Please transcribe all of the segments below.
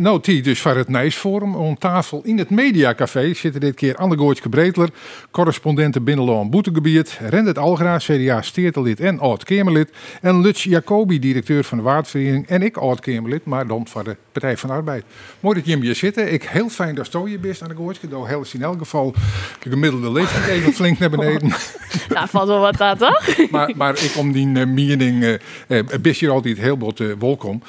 Nou, die dus van het Nijsforum. Om tafel in het Mediacafé zitten dit keer Anne Goortje Breedler, correspondenten Binnenloon Boetegebied, Rendert Algra, CDA steertelid en oud-Kamerlid, en Lutz Jacobi, directeur van de Waardvereniging en ik oud-Kamerlid, maar dan van de Partij van de Arbeid. Mooi dat je hier zitten. Ik heel fijn dat je hier bent, Anne Goortje. Dat helpt in elk geval de gemiddelde leeftijd even flink naar beneden. Nou, valt wel wat aan, toch? maar, maar ik om die uh, mening uh, uh, hier altijd heel uh, welkom.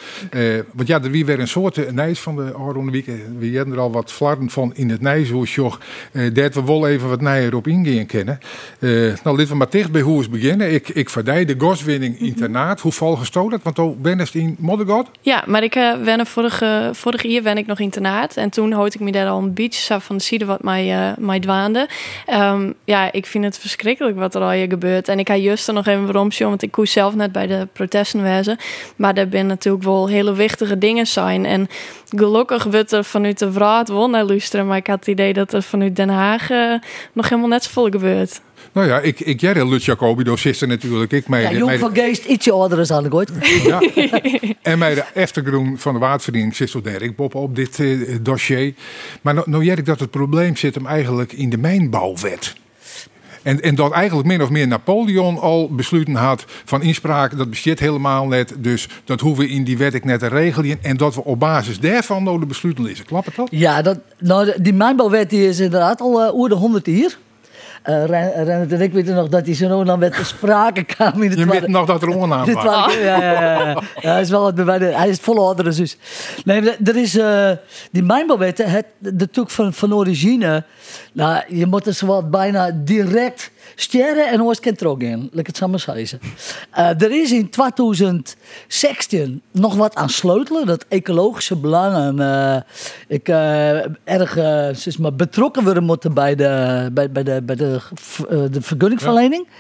want ja, er wie weer een soort nijs van de Aronde Week. We hebben er al wat flarden van in het Nijshoesjoch. Uh, dat we wel even wat nijer op ingaan kennen. Uh, nou, laten we maar dicht bij hoe is beginnen. Ik, ik verdij de goswinning internaat. Hoe val gestolen? Want toen ben je in Moddergod? Ja, maar ik uh, ben vorige, vorig jaar ben ik nog internaat. En toen hoorde ik me daar al een beetje van de ziede wat mij, uh, mij dwaande. Um, ja, ik vind het verschrikkelijk wat er al hier gebeurt. En ik ga juist er nog even waarom want ik koes zelf net bij de protesten wezen. Maar er zijn natuurlijk wel hele wichtige dingen zijn. En gelukkig wordt er vanuit de Vraat wel naar luisteren. Maar ik had het idee dat er vanuit Den Haag uh, nog helemaal net zoveel gebeurt. Nou ja, ik, ik jij Lut Jacobi, docisten natuurlijk. Ik mij, ja, Jong van Geest, ietsje ouder is aan de Ja. en mij de Eftergroen van de Waardverdiening zit zo Dirk Bob op dit uh, dossier. Maar nou, nou ik dat het probleem zit hem eigenlijk in de mijnbouwwet. En, en dat eigenlijk min of meer Napoleon al besloten had van inspraak, dat bestaat helemaal net. Dus dat hoeven we in die wet ik net te regelen. En dat we op basis daarvan nou de besluiten lezen. Klopt het dat? Ja, dat, nou, die mijnbouwwet die is inderdaad al uh, oer de 100 jaar. Uh, Rennert en ik weten nog dat hij zo dan met de sprake kwam. In het je weet nog dat er ondernaam was. Ja, ja, ja, ja. is wel het Hij is volle oudere zus. Nee, er is uh, die mijnbouwwet, het, de toek van, van origine. Nou, je moet er zowat bijna direct sterren en ooit kan teruggaan. Laat ik het samen zeggen. Uh, er is in 2016 nog wat aan sleutelen. Dat ecologische belangen. Uh, ik uh, erg maar, betrokken worden moeten bij de, bij, bij de, bij de, de vergunningverlening. Ja.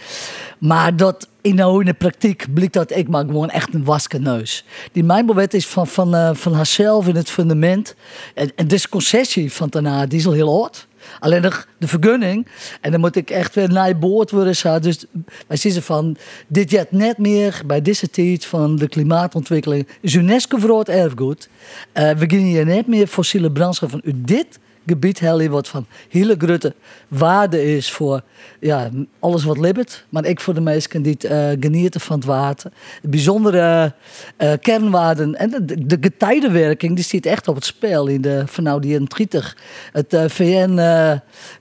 Maar dat in de, in de praktijk blijkt dat ik maar gewoon echt een waske neus. Die mijnbouwwet is van, van, van haarzelf in het fundament. En, en deze concessie van daarna, die is al heel oud. Alleen nog de vergunning. En dan moet ik echt weer naar boord worden. Dus wij zien van, dit jet net meer bij deze tijd van de klimaatontwikkeling. Is UNESCO voor erfgoed. Uh, we gaan hier net meer fossiele brandstoffen uit dit gebied heel wat van hele grote waarde is voor ja, alles wat libbet. Maar ik voor de meesten die uh, genieten van het water. Bijzondere uh, kernwaarden en de, de getijdenwerking die zit echt op het spel in de van nou die 30 het VN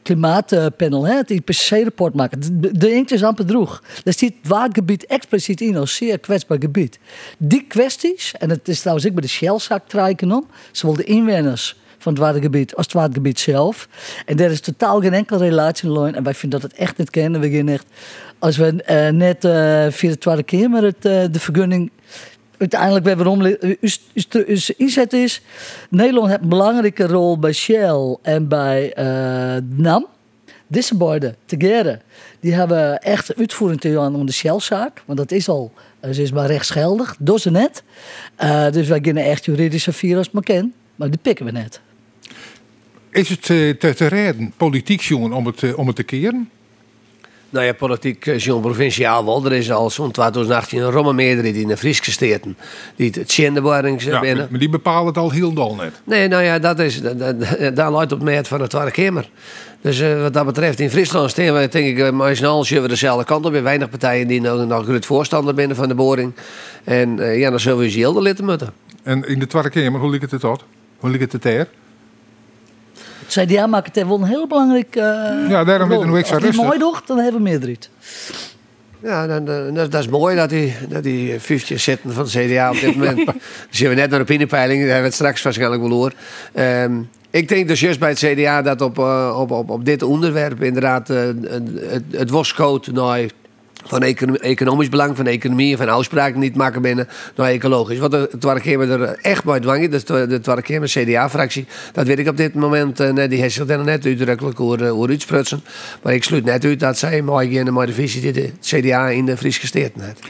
klimaatpanel, hè, het IPCC-rapport maken. De, de inkt is amper droeg. Daar zit het waardgebied expliciet in als zeer kwetsbaar gebied. Die kwesties, en het is trouwens ik bij de Shell-zaak treiken om, zowel de inwoners van het watergebied als het watergebied zelf. En er is totaal geen enkele relatie in En wij vinden dat het echt niet kennen. We gaan echt, als we uh, net uh, via de Tweede het, uh, de vergunning uiteindelijk weer waarom is inzet is. Nederland heeft een belangrijke rol bij Shell en bij NAM. Deze together, die hebben echt uitvoering doen om de Shell-zaak. Want dat is al, ze is maar rechtsgeldig, door ze net. dus wij kunnen echt juridische virus maar kennen. Maar die pikken we net. Is het te, te redden, politiek jongen, om het, om het te keren? Nou ja, politiek jongen provinciaal wel. Er is al zo'n 2018 een romme meerderheid in de Friese steden die het Tjendeborings ja, binnen. Maar die bepalen het al heel dol net. Nee, nou ja, dat is, daar luidt op net van het Tweede Kamer. Dus uh, wat dat betreft, in Friesland staan we, denk ik, maar snel we dezelfde kant op. Er weinig partijen die nog, nog groot voorstander binnen van de boring. En uh, ja, dan zullen we ze heel de litten moeten. En in de Tweede Kamer, hoe ligt het tot? Hoe ligt het ter? Het CDA maakt het wel een heel belangrijk. Uh, ja, daarom weet ik nog extra Als het mooi doet, dan hebben we meerderheid. Ja, dan, dan, dat, dat, is mooi dat die, dat die 50 zitten van het CDA op dit moment. dan zien we net naar de opiniepeiling, daar hebben we het straks waarschijnlijk wel hoor. Um, ik denk dus juist bij het CDA dat op, uh, op, op, op dit onderwerp inderdaad uh, het, het wascode nou, van economisch belang, van economie, van afspraken niet maken binnen, nou ecologisch. Want het Twarkemer er echt bij dwangen, dus de Twarkemer CDA-fractie, dat weet ik op dit moment, uh, die heeft zich er net uitdrukkelijk hoe, hoe uitsprutsen. Maar ik sluit net uit dat zij mooi met de visie die de CDA in de Fries gesteerd heeft.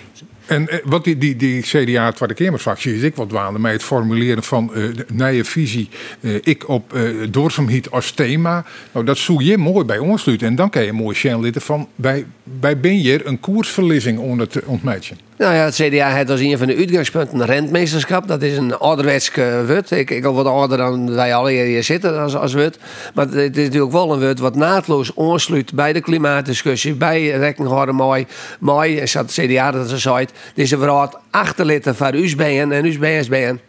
En eh, wat die, die, die CDA Tweede Kamerfractie is ik wat waande met het formuleren van uh, nieuwe visie. Uh, ik op uh, als thema. Nou, dat zoek je mooi bij ons En dan kan je mooi litten van bij, bij ben je een koersverlissing onder te ontmijtje. Nou ja, het CDA heeft als een van de uitgangspunten een rentmeesterschap. Dat is een ouderwets wut. Ik, ik al wat ouder dan wij alle hier zitten als, als wut. Maar het is natuurlijk wel een wut wat naadloos aansluit bij de klimaatdiscussie. Bij rekenhouden mooi. Mooi, dat het CDA dat ze zei. Dit is vooral achterlitten van USBN en USBSBN.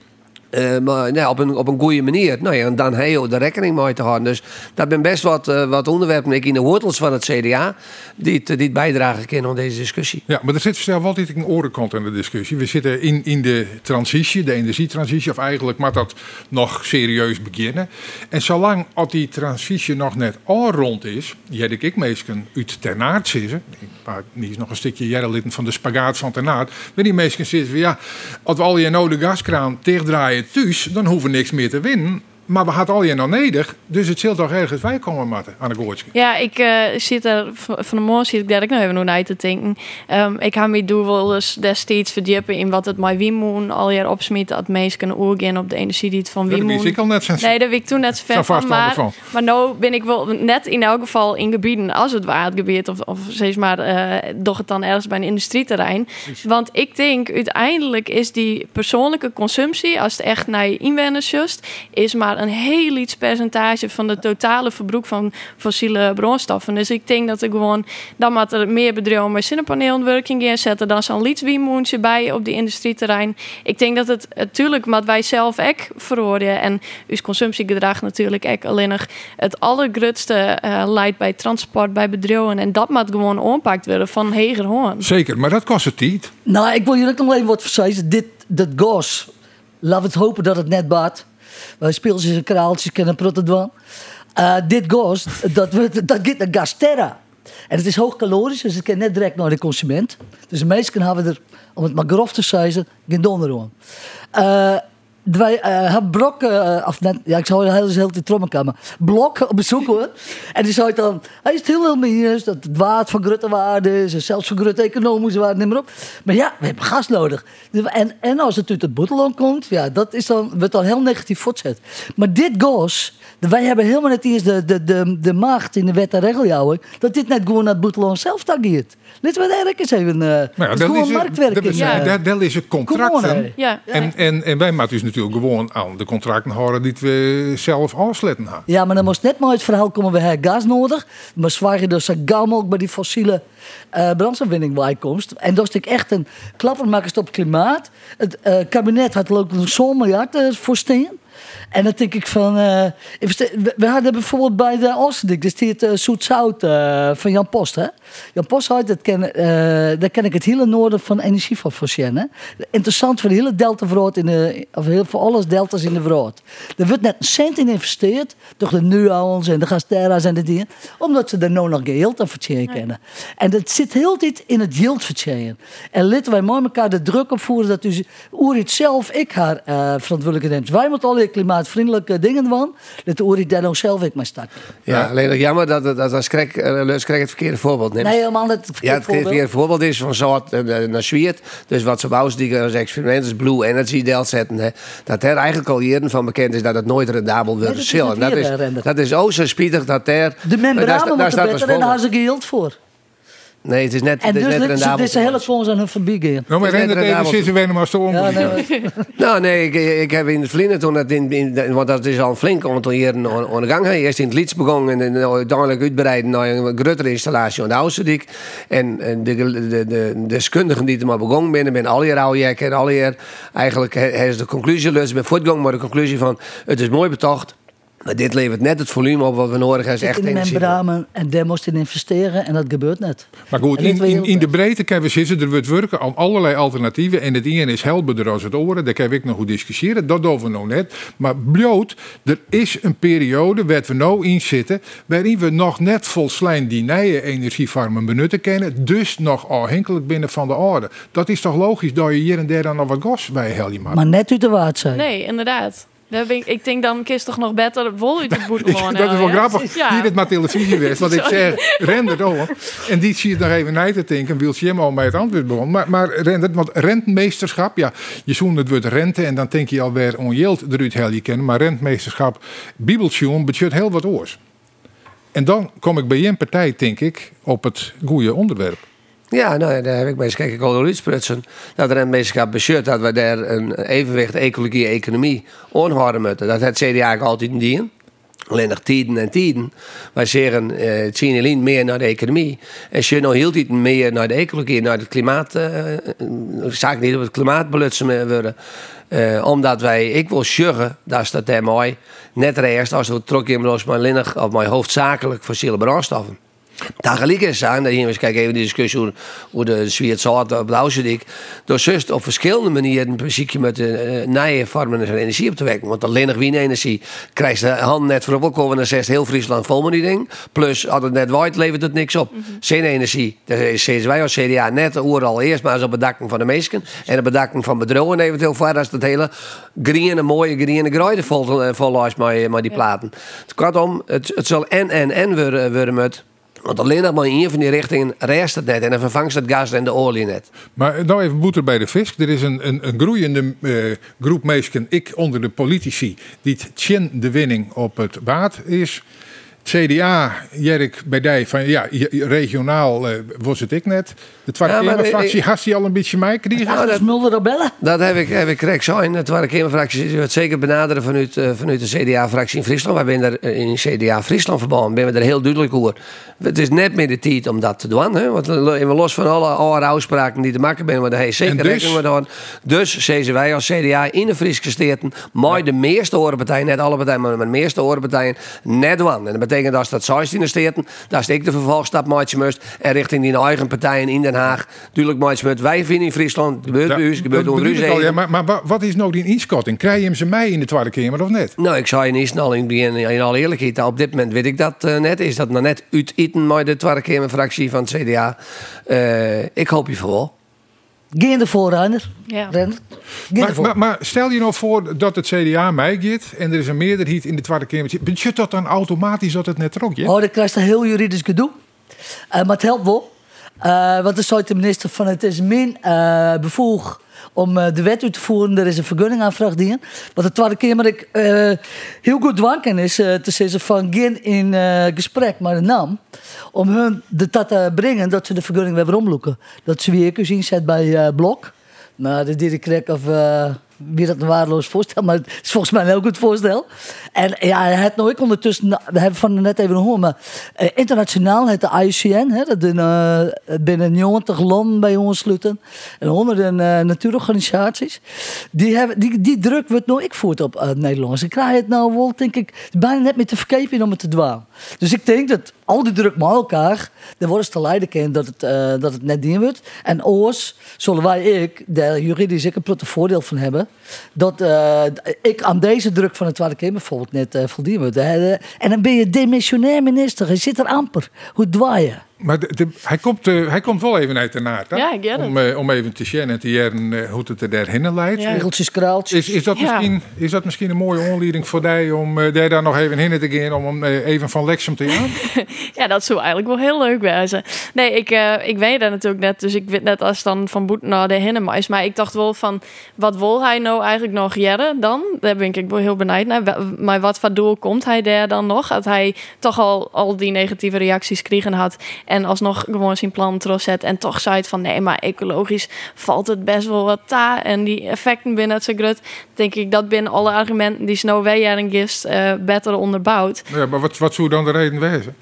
Uh, maar nee, op, een, op een goede manier. Nou ja, en dan heel de rekening mee te houden. Dus dat zijn best wat, uh, wat onderwerpen ik in de wortels van het CDA die het, die bijdragen kunnen aan deze discussie. Ja, maar er zit zelf altijd een orenkant in de discussie. We zitten in, in de transitie, de energietransitie, of eigenlijk moet dat nog serieus beginnen. En zolang als die transitie nog net al rond is, heb ik meestal uit Ternaard zitten. Die is nog een stukje jaren van de spagaat van Ternaard. Maar die meestal zitten ja, als we al je de gaskraan dichtdraaien thuis, dan hoeven we niks meer te winnen. Maar we hadden al je nog nodig, dus het zult toch ergens bij komen, Marten, aan de goortje. Ja, ik uh, zit er van de morgen zit ik daar ik nog even nog naar te denken. Um, ik ga me doen wel eens destijds verdiepen in wat het mijn Wimoen al jaar opsmiet, dat meest kunnen oorgaan op de energie die het van Wimoen. Dat ik al net Nee, dat ik toen net zo ver van, maar, van. maar nu ben ik wel net in elk geval in gebieden als het waardgebied of, of steeds maar uh, doch het dan ergens bij een industrieterrein. Want ik denk uiteindelijk is die persoonlijke consumptie, als het echt naar je inwoners just, is maar een heel iets percentage van de totale verbruik van fossiele brandstoffen. Dus ik denk dat er gewoon, dan moet er meer bedrijven met zonnepaneelwerking in zetten, dan zo'n lietswiemoentje bij op die industrieterrein. Ik denk dat het natuurlijk, wat wij zelf ook veroordelen en uw consumptiegedrag natuurlijk ook alleen nog het allergrootste uh, leidt bij transport, bij bedrijven. En dat moet gewoon oppakt worden van heger hoorn. Zeker, maar dat kost het niet. Nou, ik wil ook nog even wat verzeizen. Dit, dat gas, laten we het hopen dat het net baat. Wij spelen ze kraaltjes, kennen protodwan. Uh, dit gas, dat, dat gaat naar Gasterra. En het is hoogcalorisch, dus het kan net direct naar de consument. Dus de meesten hebben er, om het maar grof te zeggen, geen donder aan. Uh, wij uh, uh, of net, ja, ik zou heel de hele trommelkamer. Blok op bezoek hoor. En die zei dan, hij is heel veel meer, dat het waard van grote waarde is, en zelfs van grote economische waarde, neem maar op. Maar ja, we hebben gas nodig. En, en als het uit het boetelon komt, ja, dat is dan, wordt dan heel negatief voortzet. Maar dit gas, wij hebben helemaal net eens de, de, de, de macht in de wet en regeljouwen, dat dit net gewoon naar het boetelon zelf tageert. Laten we daar eens even. Uh, nou ja, dat is gewoon marktwerk. Dat is, ja. dat is een contract. Ja. En, en, en wij moeten dus natuurlijk gewoon aan de contracten houden die we zelf afsletten hebben. Ja, maar dan moest net maar het verhaal komen: we hebben gas nodig. Maar zwaar dus gauw ook bij die fossiele uh, brandstofwinning bijkomst. En dat is echt een klappermakers op klimaat. Het uh, kabinet had ook zo'n miljard uh, voorsteen. En dan denk ik van. Uh, we hadden bijvoorbeeld bij de Oosterdik, dus die het uh, zoet-zout uh, van Jan Post. Hè? Jan Post had, dat ken, daar ken ik het hele noorden van energie van voorzien. Interessant voor de hele delta vrood in de, of heel voor alles deltas in de vrood. Er wordt net een cent in geïnvesteerd, door de Nuons en de Gasterra's en de dingen, omdat ze er nou nog yield aan kennen. En dat zit heel dit in het yield. En laten wij mooi elkaar de druk opvoeren dat u Oerit zelf, ik haar verantwoordelijke neemt. Wij moeten al klimaatvriendelijke dingen van. Dat de Uri daar nog zelf ik maar starten. Ja, alleen nog jammer dat, dat, dat als Krek, uh, het verkeerde voorbeeld neemt. Nee, helemaal niet het Ja, het verkeerde voorbeeld is van zout uh, naar Zwiert. Dus wat ze bouwen, die als experiment is Blue Energy deel zetten. Hè, dat er eigenlijk al jaren van bekend is dat het nooit rendabel wil nee, dat, dat, is, dat is ook zo spietig dat er... De membranen moeten beter en daar hebben ze geld voor. Nee, het is net, en het is dus net. Dus de hele fonds aan hun verbiegen. Nou, maar het even zitten we maar zo ja, nee, Nou, nee, ik, ik heb in het vliegen toen, dat in, in, want dat is al een flink aantal jaren aan de gang. Eerst in het Lieds begonnen en uiteindelijk uitbreiden naar een grotere installatie aan de Ouderdijk. En, en de, de, de, de, deskundigen die er maar begonnen zijn, ben al je rouwjekken en al je eigenlijk is de conclusie, dus ben voortgegaan, maar de conclusie van het is mooi betocht. Maar dit levert net het volume op wat we nodig hebben. Echt in membranen en daar moest in investeren en dat gebeurt net. Maar goed, in, in, in, de breedte kunnen we zitten, er wordt werken aan allerlei alternatieven. En het ene is helderder als het oren, daar kan ik nog goed discussiëren. Dat doen we nog net. Maar bloot, er is een periode waar we nou in zitten, waarin we nog net volslijn die nieuwe energiefarmen benutten kennen. Dus nog afhankelijk binnen van de orde. Dat is toch logisch dat je hier en daar dan nog wat gas bij helemaal maakt. Maar net uit de waard zijn. Nee, inderdaad. Ik, ik denk dan kist toch nog beter vol uit het boet Dat is wel grappig. Ja. Die dit maar televisie wist. Want ik zeg, render door. En die zie je nog even na te denken. Wil je hem al bij het antwoord begon. Maar, maar render, want rentmeesterschap, ja, je zoent het woord rente en dan denk je alweer onjeeld eruit heel je kennen. Maar rentmeesterschap, bibeltjoen, budget heel wat oors. En dan kom ik bij je partij, denk ik, op het goede onderwerp. Ja, nou daar heb ik bij ik al uitsprutsen. Dat een beetje beschuurt dat we daar een evenwicht ecologie economie onhouden moeten. Dat het CDA eigenlijk altijd een dien. Alleen nog tijden en tijden. Wij zeggen, eh, het zien alleen meer naar de economie. En je nou heel tijd meer naar de ecologie, naar het klimaat. eh eh, niet op het klimaat belutsen worden. Eh, omdat wij, ik wil zeggen, dat is dat mooi. Net eerst als we trok in los maar nog, of maar hoofdzakelijk fossiele brandstoffen. Tegelijk is aan, dat hier kijk even die discussie hoe, hoe de Zwiert zout op Auschwitz. Door zus op verschillende manieren precies met de uh, nieuwe vormen van energie op te wekken. Want alleen nog wienenergie krijgt de hand net voor opkomen en dan zegt heel Friesland vol met die ding. Plus, als het net waait, levert het niks op. Mm energie dat is wij als CDA net al eerst maar eens op bedakking van de meesken. En de bedakking van bedrijven eventueel voor als dat hele groene, mooie groene gruiden vol, vol met, met die platen. Ja. Kortom, het, het zal en en en worden, worden met want alleen nog maar in een van die richtingen rest het net en dan vervangt het gas en de olie net. Maar nou even boeter bij de vis. Er is een, een, groeiende uh, groep mensen, ik onder de politici, die tjen de winning op het baat is. CDA, Jerk bij die van ja, regionaal uh, was het ik net. De Tweede ja, Kamerfractie, had die al een beetje mij kregen? Nou, dat Mulder rebellen. Dat heb ik, heb ik correct zijn. De Tweede Kamerfractie het zeker benaderen vanuit, uh, vanuit de CDA-fractie in Friesland. Wij zijn er in CDA Friesland verbonden, ben we er heel duidelijk over. Het is net meer de tijd om dat te doen. Hè? Want we los van alle oude uitspraken die te maken zijn, maar hij zeker dus? rekening mee. Dus zezen wij als CDA in de Friese steden, mooi de meeste orenpartijen, net alle partijen, maar de meeste orenpartijen, net doen. En dat betekent als dat 16 steden, dat is ik de vervolgstap maatje moest. En richting die eigen partijen in Den Haag, duidelijk maatje. Wij vinden in Friesland, gebeurt ja, u, gebeurt onder u. Ja, maar, maar wat is nou die inschatting? Krijg je hem ze mij in de Tweede Kamer of net? Nou, ik zou je niet snel in, in, in alle eerlijkheid, op dit moment weet ik dat uh, net. Is dat nog net uit eten met de Tweede Kamerfractie van het CDA. Uh, ik hoop je voor. Geen de voorruiner. Ja. Maar, maar, maar, stel je nou voor dat het CDA mij gaat en er is een meerderheid in de Tweede Kamer. Betekent dat dan automatisch dat het net ook Oh, dan krijg je een heel juridisch gedoe. Uh, maar het helpt wel. Uh, want dan zou de minister van het is min uh, bevoeg om uh, de wet uit te voeren. Er is een vergunningaanvraag dienen. Wat de Tweede Kamer ik uh, heel goed dwanken is uh, te zeggen van geen in gesprek maar een naam. Om hun de dat te brengen dat ze de vergunning weer omloeken. Dat ze weer zien zet bij Blok. Maar de direct of wie dat een waardeloos voorstel, maar het is volgens mij een heel goed voorstel. En ja, het nooit ondertussen, we hebben van net even gehoord, maar uh, internationaal, het de IUCN, hè, dat uh, binnen 90 landen bij ons sluiten en honderden uh, natuurorganisaties, die, hebben, die, die druk wordt nooit ik voert op uh, Nederland. Ze krijgen het nou wel, denk ik, bijna net met te verkepen om het te dwalen. Dus ik denk dat al die druk met elkaar, dan worden ze te kennen dat het, dat het net dien wordt. En oors zullen wij, ik, daar juridisch ik een voordeel van hebben, dat uh, ik aan deze druk van het Tweede Kamer bijvoorbeeld net uh, voldien word. En dan ben je demissionair minister, je zit er amper. Hoe dwaaien? Maar de, de, hij, komt, uh, hij komt wel even uit de naad. Hè? Ja, ik get om, uh, om even te zien en te jaren uh, hoe het er daarheen leidt. Ja. Regeltjes, kraaltjes. Is, is, dat Ja. misschien, is dat misschien een mooie onleiding voor die om uh, daar dan nog even heen te gaan om hem uh, even van Lexum te gaan? Ja, dat zou eigenlijk wel heel leuk wezen. Nee, ik, eh, ik weet dat natuurlijk net. Dus ik weet net als dan van Boet naar de Hinnemais. Maar ik dacht wel van, wat wil hij nou eigenlijk nog jaren dan? Daar ben ik wel heel benieuwd naar. Maar wat voor doel komt hij daar dan nog? Dat hij toch al, al die negatieve reacties kregen had. En alsnog gewoon zijn plan terugzet. En toch zei het van, nee, maar ecologisch valt het best wel wat ta. En die effecten binnen het grut. Denk ik dat binnen alle argumenten die Snow Weijering gist, eh beter onderbouwd. ja, maar wat, wat zou dan de reden wezen?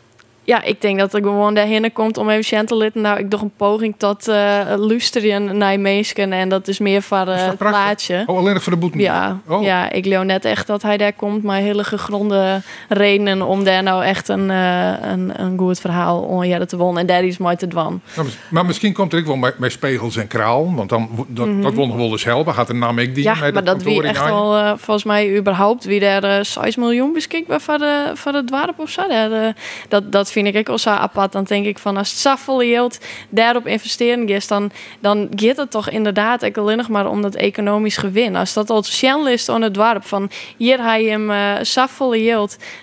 Ja, ik denk dat er gewoon daarheen komt om even te litten. Nou, ik doe een poging tot uh, luisteren naar meesken. En dat is meer voor Is uh, dat het plaatje. Oh, alleen nog voor de boete? Ja, Oh. ja, ik leeuw net echt dat hij daar komt. Maar hele gegronde redenen om daar nou echt een, uh, een, een goed verhaal om te wonen. En daar is mooi te dwan. Nou, maar misschien komt er ook wel bij, bij Spegels en Kraal. Want dan, dat, dat wil nog wel eens helpen. Gaat de naam ik die Mhm. Ja, met maar dat wie echt eh, volgens mij überhaupt, wie daar eh 6 miljoen beschikbaar voor, de, voor het dorp of zo. Daar, eh, dat, dat vind ik ook al zo apart. Dan denk ik van, als het zoveel yield daarop investeren is, dan, dan gaat het toch inderdaad ook alleen nog maar om dat economisch gewin. Als dat al Shell is aan het dorp, van hier hij hem uh, zoveel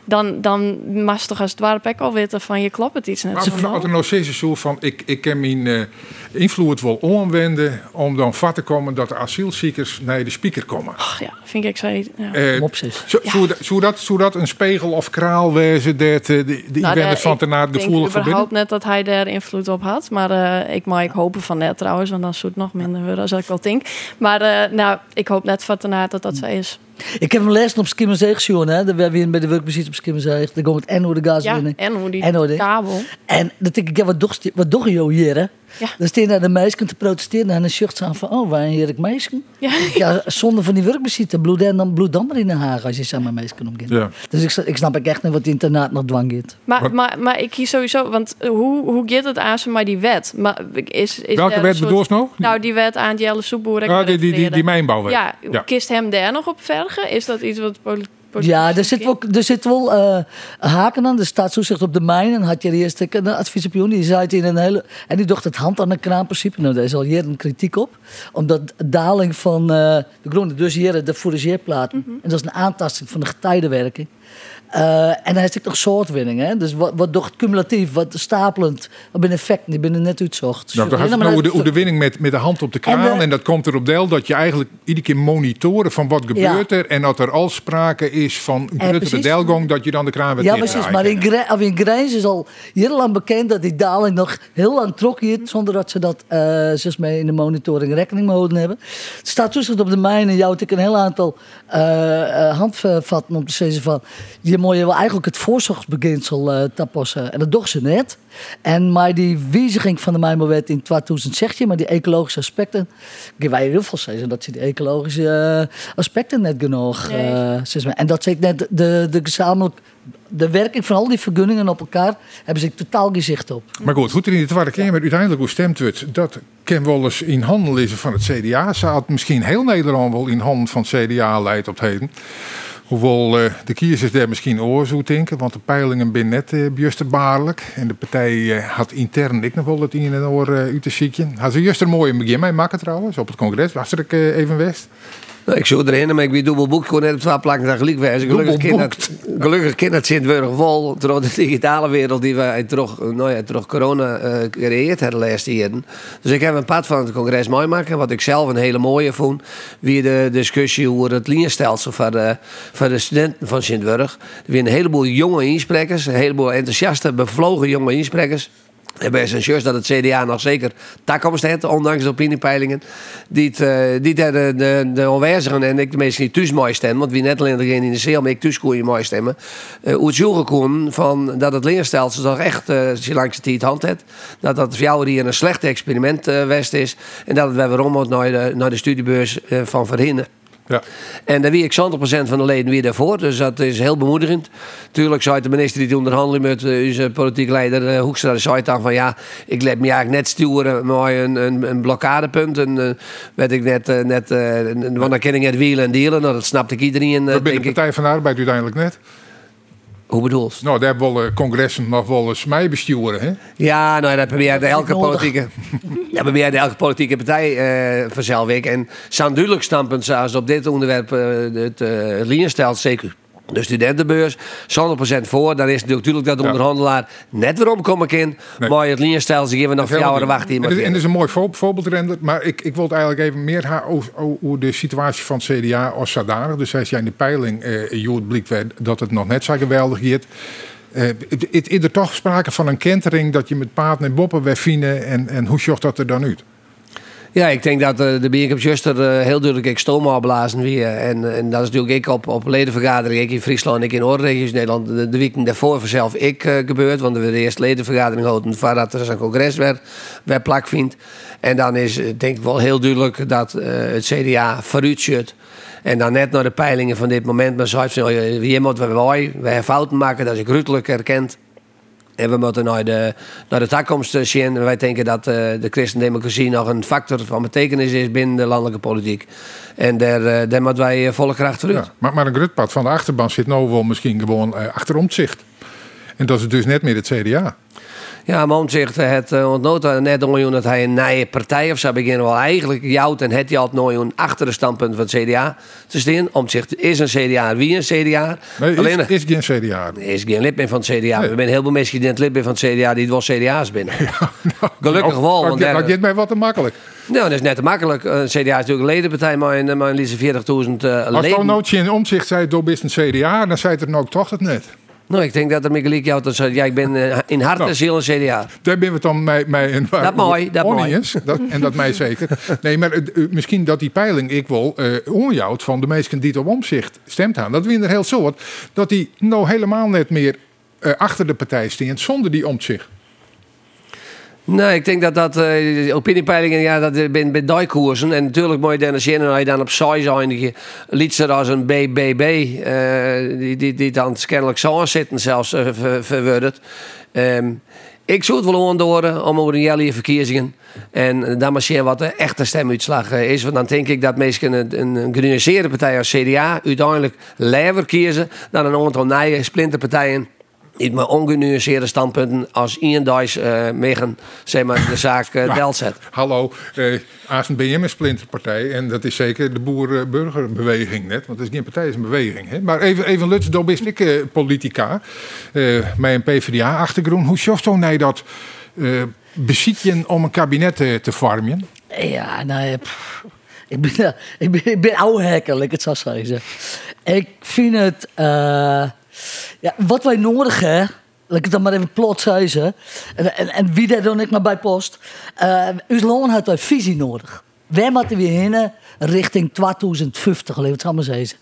dan, dan mag je toch als het dorp ook al weten van, je klopt het iets net. Maar er- van, er nou steeds zo van, ik, ik kan mijn eh, invloed wel omwenden om dan vat te komen dat de asielziekers naar de speaker komen. Ach ja, vind ik zo. Ja. Mopsis. zo- Zou dat, dat, een spiegel of kraal wezen dat de, de Nou, inwoners de- ik- de überhaupt net dat hij daar invloed op had. Maar eh, ik mag ik hopen van net trouwens, want dan zou het nog minder worden als ik wel denk. Maar eh, nou, ik hoop net van daarna dat dat zo is. Ik heb hem lezen op Skimmerzee gezien, hè. We hebben hier bij de werkbeziet op Skimmerzee. Dan komt het en hoe de gas Ja, binnen. en hoe die En hoe die- kabel. En dan denk ik, ja, wat doch, wat doch je hier, hè? Ja. Dan staan daar de meisjes te protesteren en dan zucht ze aan van, oh, waar hier ik meisjes? Ja. Ja, zonder van die werkbezieten, bloed en dan bloed dan maar in Den Haag als je samen meisjes kan omgaan. Ja. Dus ik, ik snap echt niet wat die internaat nog dwang geeft. Maar, maar, maar ik kies sowieso, want hoe, hoe gaat het aan ze maar die wet? Maar is, is Welke wet een soort- bedoel je nou? Nou, die wet aan Jelle Soepboer. Ah, die, die, die, die mijnbouwwet. Ja, Ja. kist hem daar nog op Is dat iets wat poli- Ja, er zit wel, er zit wel eh, haken aan. Er staat toezicht op de mijn. En had je de eerste een adviesopinion. Die zei het in een hele. En die dacht het hand aan de kraanprincipe. Nou, daar is al jaren kritiek op. Omdat de daling van eh, de groene, dus hier de fourageerplaten. Mhm. En dat is een aantasting van de getijdenwerking. Eh, en hij zit nog soortwinning. Hè? Dus wat, wat docht cumulatief, wat stapelend. Wat ben effecten, die binnen net uitzocht. Nou, dan Helemaal nou de, de winning met, met de hand op de kraan. En En, de- dat komt erop deel dat je eigenlijk iedere keer monitoren van wat gebeurt er. En dat er al sprake is van een grotere precies. delgong, dat je dan de kraan weer Ja, precies. Maar in, Gre- of in Grijns is al jarenlang bekend dat die daling nog heel lang trok hier, zonder dat ze dat eh zelfs mee in de monitoring rekening gehouden hebben. Het staat toezicht op de mijn en jou ik een heel aantal eh, eh, handvatten om te zeggen van je moet je wel eigenlijk het voorzorgsbeginsel eh tapassen. En dat doen ze net. En maar die wijziging van de mijnbouwwet in 2016, maar die ecologische aspecten, ik wij heel veel zeggen dat ze die ecologische eh, aspecten net genoeg. Nee. eh, maar. En dat zit net de, de, gezamenlijk de werking van al die vergunningen op elkaar hebben ze totaal gezicht op. Maar goed, hoe er in de Tweede Kamer uiteindelijk hoe stemt wordt, dat wel eens in handen lezen van het CDA. Ze had misschien heel Nederland wel in handen van het CDA leidt op het heden. Hoewel eh, de kiezers daar misschien oor zo denken, want de peilingen zijn net uh, baarlijk. En de partij eh, had intern ik nog wel het in en oor uh, uit te ziekje. Had ze juist een mooie begin mee maken trouwens, op het congres. Was er uh, even west? Nou, ik zou erin, maar ik ben dubbel boek gewoon net op twee plakken daar gelijk wijzen. Gelukkig kind dat, gelukkig kind dat Sint-Wurg vol door de digitale wereld die wij terug, nou ja, terug corona uh, gecreëerd hebben de laatste jaren. Dus ik heb een pad van het congres mooi maken. Wat ik zelf een hele mooie vond. Wie de discussie over het liniestelsel van de, van de studenten van Sint-Wurg. Er een heleboel jonge insprekers, een heleboel enthousiaste, bevlogen jonge insprekers. Bij zijn juist dat het CDA nog zeker takkomst heeft, ondanks de opiniepeilingen. Die het, uh, die de, de, de, en ik mensen niet thuis mooi stemmen. Want wie net alleen degene in de zeel, maar ik thuis kon mooi stemmen. Uh, het kon van dat het leerstelsel toch echt, uh, langs de hand heeft. Dat dat voor jou hier een slecht experiment uh, west is. En dat het weer waarom naar de, naar de studiebeurs van Verhinnen. Ja. En daar wie ik 100% van de leden weer daarvoor. Dus dat is heel bemoedigend. Tuurlijk zei de minister die toen onderhandelde met uh, onze politieke leider uh, Hoekstra, zei dan van ja, ik let me eigenlijk net sturen maar een, een, een blokkadepunt. En uh, werd ik net, net want dan ken ik het wielen en dealen. Nou, dat snapte ik iedereen. dat ben de Partij van de Arbeid uiteindelijk net. Hoe bedoel je? Nou, daar hebben wel congressen nog wel eens mij besturen, hè? Ja, nou, dat probeert elke politieke, dat probeert elke politieke partij uh, vanzelf ik. En zijn duidelijk standpunt zoals op dit onderwerp uh, het uh, linienstelsel zeker de studentenbeurs, 100% voor. Dan is het natuurlijk dat de onderhandelaar net weer omkomen kan. Nee. Maar het linienstelsel geven we nog vier jaar wachten. En, dat is een mooi voorbeeld, Render. Maar ik, ik wil eigenlijk even meer over, over de situatie van het CDA als zodanig. Dus als jij in de peiling, uh, Jood blikt dat het nog net zo geweldig gaat. Uh, is er toch sprake van een kentering dat je met paard en boppen wegvinden en, en hoe zocht dat er dan uit? Ja, ik denk dat uh, de Bierkamp Juster uh, heel duidelijk ik stoom afblazen weer. En, en dat is natuurlijk op, op ledenvergadering, ik in Friesland, ik in Oorregio's Nederland. De, de week daarvoor vanzelf ik uh, gebeurd, want we de eerste ledenvergadering gehouden voordat er zo'n congres werd, werd plak vindt. En dan is denk ik wel heel duidelijk dat het CDA vooruit. En dan net naar de peilingen van dit moment, maar zei van, wie moet we wij, wij fouten maken, dat is ik ruttelijk erkend. En we moeten naar de, naar de toekomst zien. Wij denken dat uh, de christendemocratie nog een factor van betekenis is binnen de landelijke politiek. En daar, uh, daar moeten wij volle kracht terug. Ja, maar, maar een grutpad van de achterban zit nou wel misschien gewoon uh, achter omzicht. En dat is dus net meer het CDA. Ja, maar omzicht het uh, ontnoot net onjoen dat hij een nieuwe partij of zo beginnen wel eigenlijk jouwt en het had nooit achter de standpunt van het CDA te staan. Omzicht is een CDA, wie een CDA? Nee, Alleen, is, is geen CDA. Is geen lid meer van het CDA. Nee. We zijn heel veel mensen die net lid zijn van het CDA die het wel CDA's binnen. Ja, nou, Gelukkig nou, wel. Dat, dat gaat mij wat te makkelijk. Nou, dat is net te makkelijk. Een CDA is natuurlijk een ledenpartij, maar in, maar in 40.000 uh, leden. Als zo'n nootje in omzicht zei, door best een CDA, dan zei het er nou toch het net. Nou, ik denk dat er gelijk jou dat ja, ik ben eh, in hart Nou. en ziel een CDA. Daar ben we dan mij, mij en waar Dat mooi, dat mooi. Dat, en dat mij zeker. Nee, maar eh, eh, misschien dat die peiling ik wel eh onjouwt van de mensen die het op omzicht stemt aan. Dat er heel soort dat die nou helemaal net meer eh, achter de partij staan zonder die omzicht. Nee, ik denk dat dat eh opiniepeilingen, ja, dat eh, ben bij dijkoersen. En natuurlijk en als je dan op size eindigen, liet ze als een BBB, die, die, die dan kennelijk zo zitten zelfs. Ehm, ik zou het wel aandoren om over een jellige verkiezingen. En dan maar zien wat de echte stemuitslag is. Want dan denk ik dat mensen een, een, genuanceerde partij als CDA uiteindelijk liever kiezen dan een aantal nieuwe splinterpartijen niet met ongenuanceerde standpunten als Ian Dice eh meegen zeg maar, de zaak eh delt zet. Hallo, eh als een BM een splinterpartij en dat is zeker de boer-burgerbeweging net, want het is geen partij, het is een beweging. Hè? Maar even, even Lutz, dan ben ik eh, politica, eh met een PvdA-achtergrond. Hoe sjoft nee dat eh beziekje om een kabinet eh, te vormen? Ja, nou pff, ik ben, eh, ik ben, ik ben oude ik het zo zeggen. Ik vind het, eh, ja, wat wij nodig hebben, laat ik het dan maar even plots zeggen, en, en, en wie daar dan ik maar bij post, uh, ons land had een visie nodig. Wij moeten weer heen richting 2050, laat ik het maar zeggen.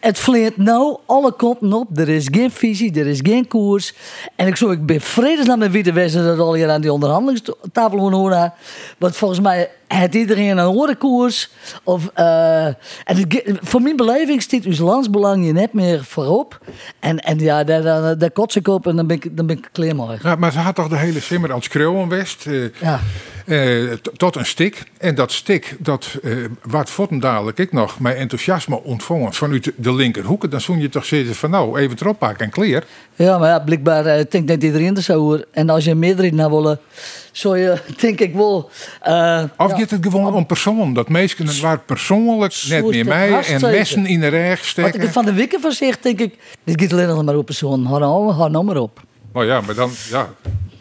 Het vleert nou alle kanten op. Er is geen visie, er is geen koers. En ik zou ik ben vredesnaam met wie de dat al hier aan die onderhandelingstafel horen. Want volgens mij heeft iedereen een andere koers. Of, eh, en het voor mijn beleving staat uw landsbelang je net meer voorop. En, en ja, daar, daar, daar kots ik op en dan ben ik, dan ben ik klaar. Ja, maar ze had toch de hele simmer als Kreuwenwest eh Ja. Eh, tot een stik. En dat stik, dat eh wat votten dadelijk ik nog met enthousiasme ontvangen vanuit de linkerhoeken. Dan zoen je toch zitten van nou, even erop pakken en clear. Ja, maar ja, blijkbaar eh, denkt net iedereen er zo over. En als je een meerderheid nou willen, zou je, denk ik wel... eh, Of ja, gaat het gewoon om persoon? Dat het waar persoonlijk net meer mij en messen in de reg Wat ik steken. van de wikken van zeg, denk ik, dit gaat alleen nog maar op persoon. Hou nou, hou nou maar op. Nou ja, maar dan, ja,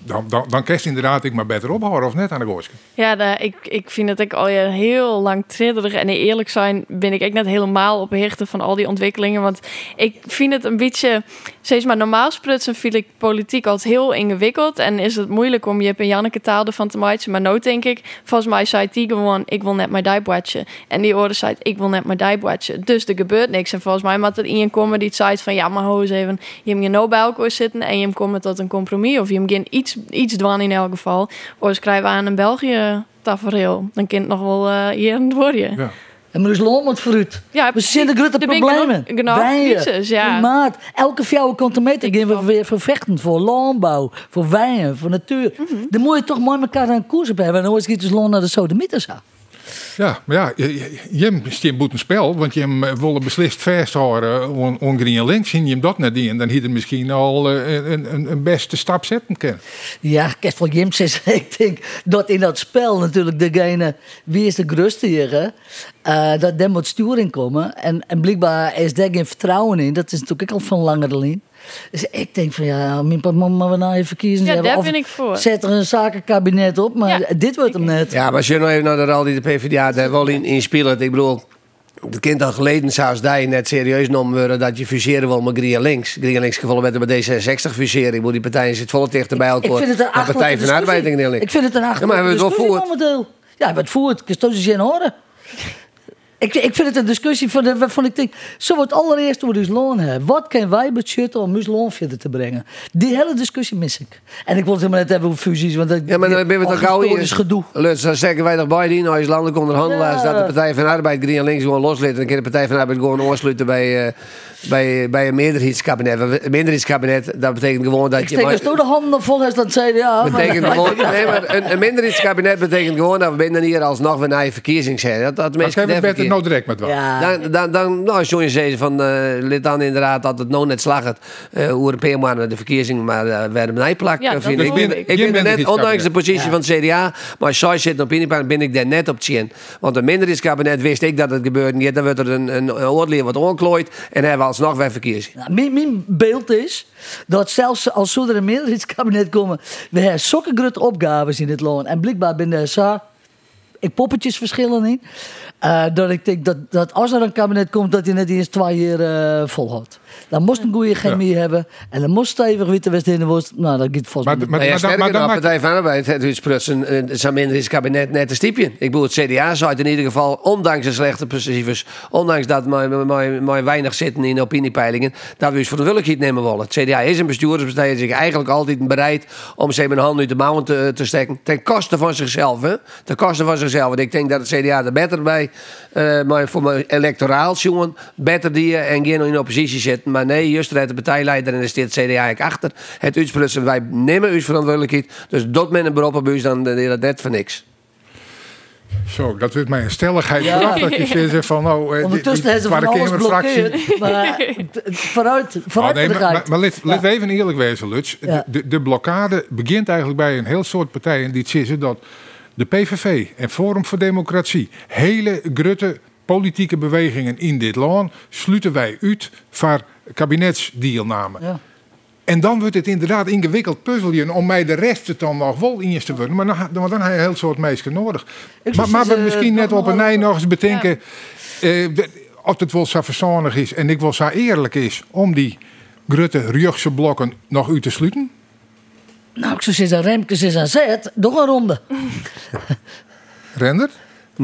dan, dan, dan inderdaad ik maar beter ophouden of net aan de gooske. Ja, ik, ik vind het ik al heel lang tridderig. En eerlijk zijn ben ik net helemaal op van al die ontwikkelingen. Want ik vind het een beetje... Steeds maar normaal sprutsen vind ik politiek altijd heel ingewikkeld. En is het moeilijk om je en Janneke taal ervan te maken. Maar nou denk ik, volgens mij zei die gewoon... Ik wil net mijn dijbwadje. En die orde zei, ik wil net mijn dijbwadje. Dus er gebeurt niks. En volgens mij moet er iemand komen die zei van... Ja, maar ho eens even. Je hebt je nou bij zitten en je hebt komen tot een compromis. Of je geen iets, iets doen in elk geval. Of schrijven we aan een België tafereel. Dan kind nog wel eh, hier aan het worden. Ja. En maar dus loon moet vooruit. Ja, We zien de grote problemen. Genau, crisis, ja. klimaat. Elke contometer Ik gaan we weer voor vechten. Voor landbouw, voor wijn, voor natuur. Mhm. Dan moet je toch mooi elkaar aan koers op hebben. En dan is het dus naar de sodemieters. Ja, maar ja, hebt een boet een spel, want hem eh, willen beslist vasthouden on, on green links. Je hem dat net en dan had hij misschien al eh, een, een, beste stap zetten kunnen. Ja, Kerst van Jim zegt, ik denk dat in dat spel natuurlijk degene, wie is de grootste hier? Eh, dat daar moet sturing komen. En, en blijkbaar is daar geen vertrouwen in. Dat is natuurlijk ook al van langere lijn. Dus ik denk van ja, mijn papa maar we nou even kiezen. Ja, daar ben ik voor. Zet er een zakenkabinet op, maar Ja, dit wordt hem net. Ja, maar als je nou even naar de rol die de PvdA daar wel in, in speelt. Ik bedoel, het kind al geleden zou als die net serieus genomen worden dat je fuseren wil met Green Links. Green Links gevallen met de D66 fuseren. Ik bedoel, die partijen zitten volle dichter bij elkaar. Ik vind het een De achterlijke Partij van de Arbeid en discussie. Green Links. Ik vind het een Ja, maar hebben we het wel achterlijke voerd? momenteel. Ja, we hebben het voert. Ik kan het geen horen. Ik, ik vind het een discussie van de, waarvan ik denk, zo wordt allereerst over loon hebben. Wat kunnen wij budgetten om ons loon verder te brengen? Die hele discussie mis ik. En ik wil het helemaal net hebben over fusies, want dat Ja, maar dan ben we al toch gauw hier. gedoe. Lutz, dan zeggen wij toch bij die, nou is landelijk onderhandelaars, Ja. dat de Partij van Arbeid Green Links gewoon loslaat. En dan kan de Partij van Arbeid gewoon aansluiten bij, eh, bij, bij een meerderheidskabinet. Want Een meerderheidskabinet, dat betekent gewoon dat Ik je... steek maar- dus door de handen vol als dat CDA. maar- betekent gewoon, nee, maar een, een minderheidskabinet betekent gewoon dat we binnen hier alsnog weer naar je verkiezing zijn. Dat, dat Maar mensen het nou direct met wat. Ja, Dan, dan, dan, nou, John zei van, eh lid dan inderdaad dat het nou net slag het, eh hoe een paar maanden de verkiezing maar uh, werden bijplakt. Ja, dat vind ik. Ik ben, ik ben er net, minderheidskabinet. ondanks de positie van het CDA, maar als zij zit op Inipaan, ben ik daar net op tien. Want een minderheidskabinet wist ik dat het gebeurde niet. Dan wordt er een, een, een oorlog wat onklooid en hebben we verkiezing. Nou, mijn, mijn beeld is dat zelfs als er een meerderheidskabinet komen, we hebben zulke grote opgaves in het loon. En blijkbaar binnen de ik poppetjes verschillen in. Eh, dat ik denk dat, dat als er een kabinet komt, dat hij net eens twee jaar uh, volhoudt. Dan moest een goede chemie hebben. En dan moest stevig witte west in de worst. Nou, dat gaat volgens mij. Maar, maar, maar, maar, maar, de Partij van Arbeid het u sprutsen zijn minder is kabinet net een stiepje. Ik bedoel, het CDA zou in ieder geval, ondanks de slechte principes, ondanks dat maar weinig zitten in opiniepeilingen, dat we eens voor de willigheid nemen willen. Het CDA is een bestuurderspartij, is eigenlijk altijd bereid om ze met een hand uit de mouwen te, te steken. Ten koste van zichzelf, hè? Ten koste van zichzelf. Want ik denk dat het CDA er beter bij, uh, maar voor mijn electoraal, jongen, beter die en geen in oppositie zitten. Maar nee, juist de partijleider en er staat het CDA eigenlijk achter. Het uitsprutsen, wij nemen uw verantwoordelijkheid. Dus dat men een beroep op u, dan is dat net voor niks. Zo, dat wordt mij een stelligheid ja. dat je zegt van nou... Eh, Ondertussen hebben ze van alles maar vooruit, vooruit oh, nee, Maar, maar, let, let even eerlijk wezen, Lutz. De, de, blokkade begint eigenlijk bij een heel soort partijen die zeggen dat de PVV en Forum voor Democratie, hele grutte politieke bewegingen in dit land, sluiten wij uit voor kabinetsdeelname. Ja. En dan wordt het inderdaad ingewikkeld puzzelen om mij de rest dan nog wel in te worden. Maar dan, dan, dan heb je een heel soort meisje nodig. Maar, maar we misschien net op een nij nog eens bedenken. Ja. Uh, of het wel zo verstandig is en ik wel zo eerlijk is om die grutte rugse blokken nog u te sluiten? Nou, ik zou zeggen, Remkes is aan zet, nog een ronde. Render?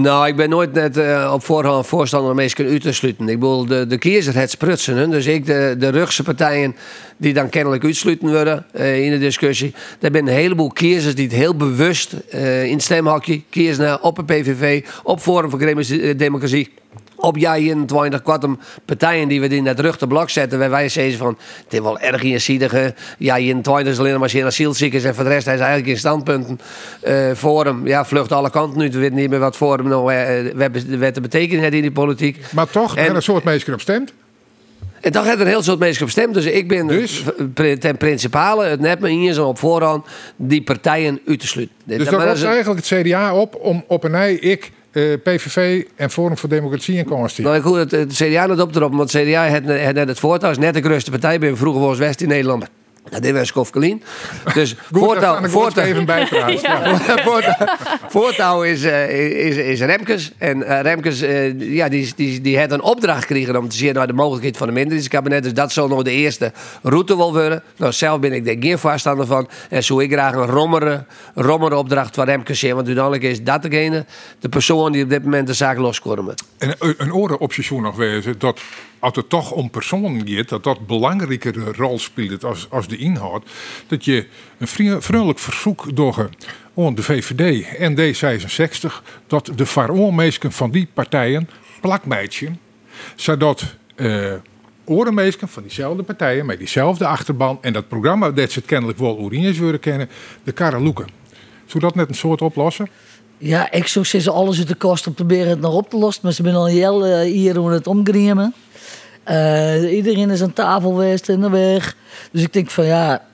Nou, ik ben nooit net uh, op voorhand voorstander om mensen uit te sluiten. Ik bedoel, de, de het sprutsen. Dus ik, de, de rugse partijen die dan kennelijk uitsluiten worden uh, in de discussie. Er zijn een heleboel kiezers die het heel bewust uh, in stemhokje kiezen op een PVV, op Forum voor Democratie op jaar 21 kwartem partijen die we in dat rug te blok zetten. Waar wij zeggen van, het is wel erg inziedige. Ja, 21 is alleen maar zijn asielziekers en voor de rest hij is eigenlijk in standpunten. Uh, Forum, ja, vlucht alle kanten nu. We weten niet meer wat Forum nou uh, te betekenen heeft in die politiek. Maar toch, en, een soort mensen op stemt. En toch heeft er een heel soort mensen op gestemd. Dus ik ben dus? ten principale het net me hier zo op voorhand die partijen uit te sluiten. Dus dat was eigenlijk het CDA op om op een ei ik eh, PVV en Forum voor Democratie en Constitutie. Nou, goed, het, het CDA net op erop, want het CDA heeft, net het voortouw. is net de grootste partij bij vroeger was West in Nederland. Dat deed wij Skofkelien. Dus voortouw, voortouw, even bijpraten. Ja. voortouw, is, uh, is, is Remkes. En uh, Remkes uh, ja, die, die, die heeft een opdracht gekregen om te zien naar de mogelijkheid van de minderheidskabinet. Dus dat zal nog de eerste route wel worden. Nou, zelf ben ik daar geen voorstander van. En zou ik graag een rommere, rommere opdracht van Remkes zien. Want uiteindelijk is dat degene, de persoon die op dit moment de zaak loskomen. En een oren op je nog wezen dat als het toch om personen gaat, dat dat belangrijkere rol speelt als, als de inhoud. Dat je een vriendelijk verzoek door de VVD en D66, dat de varoormeesken van die partijen plakmeidje, zodat uh, orenmeesken van diezelfde partijen met diezelfde achterban en dat programma dat ze het kennelijk wel Oeriens willen kennen, de karreloeken. Zou dat net een soort oplossen? Ja, ik zou ze alles uit de kost om proberen het nog op te lossen. Maar ze zijn al heel uh, hier om het omgriemen. Uh, iedereen is aan tafel geweest in de weg. Dus ik denk van ja,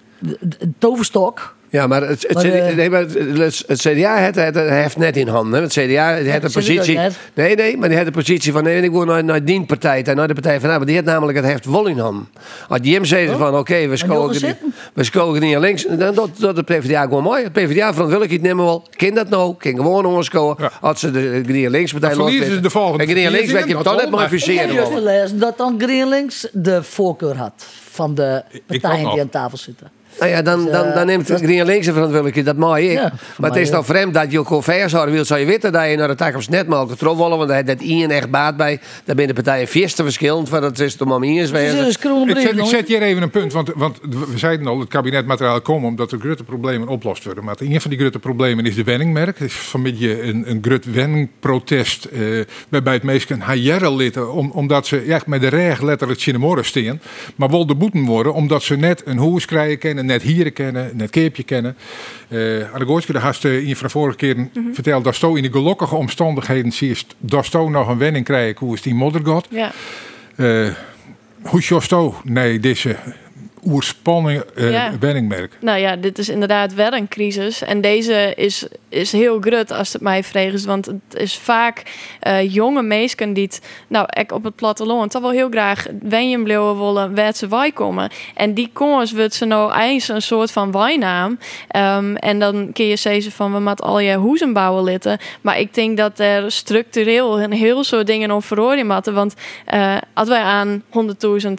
toverstok. Ja, maar het, het, eh, nee, maar het, het CDA heeft, het, heeft net in handen. Het CDA heeft de positie. Nee, nee, maar die heeft de positie van. Nee, ik wil naar, naar die partij, naar de Partij van Arbeid. Die heeft namelijk het heft wel in handen. Als die hem zeggen oh. van: oké, okay, we scoren we scoren niet links. Dan dat, dat de PvdA gewoon mooi. Het PvdA verantwoordelijkheid nemen wel. Kind dat nou? Kind gewoon onderscoren. Ja. Als ze de Green Links partij ze de volgende. En Green Links werd je dan net modificeren. Dat dan Green Links de voorkeur had van de partijen die aan tafel zitten. Nou ja, dan, dan, dan neemt het Green Links verantwoordelijkheid. Dat mag ik. maar het is toch vreemd dat je gewoon zou wil. Zou je weten dat je naar de tak op net mag Want daar heeft dat Ian echt baat bij. Daar ben de partijen vies te verschillend. Van het is om Ian's wezen. Ik zet, ik zet hier even een punt. Want, want we zeiden al, het kabinetmateriaal komt omdat de grote problemen oplost worden. Maar een van die grote problemen is de wenningmerk. Het is vanmiddag een, een grut wenningprotest. Uh, waarbij het meest een litten. Om, omdat ze echt met de reg letterlijk cinemoren steen. Maar wel de boeten worden. Omdat ze net een hoes krijgen kennen net hieren kennen, net keepje kennen. Uh, Anne Gooitske, daar had in van vorige keer mm verteld dat in de gelukkige omstandigheden zie dat sto nog een wenning krijgen hoe is die moddergod. Ja. Uh, hoe sto nee deze oorspanning uh, ja. wenningmerk? Nou ja, dit is inderdaad wel een crisis. En deze is is heel grut als het mij vreegt. Want het is vaak eh, jonge meesken die het, nou, ik op het platteland toch wel heel graag wenjen bleven willen waar ze wij komen. En die kans wordt ze nou eens een soort van wijnaam. Ehm, en dan kun je zeggen van we moeten al je hoezen bouwen litten. Maar ik denk dat er structureel een heel soort dingen om verhoren moeten. Want uh, als wij aan 100.000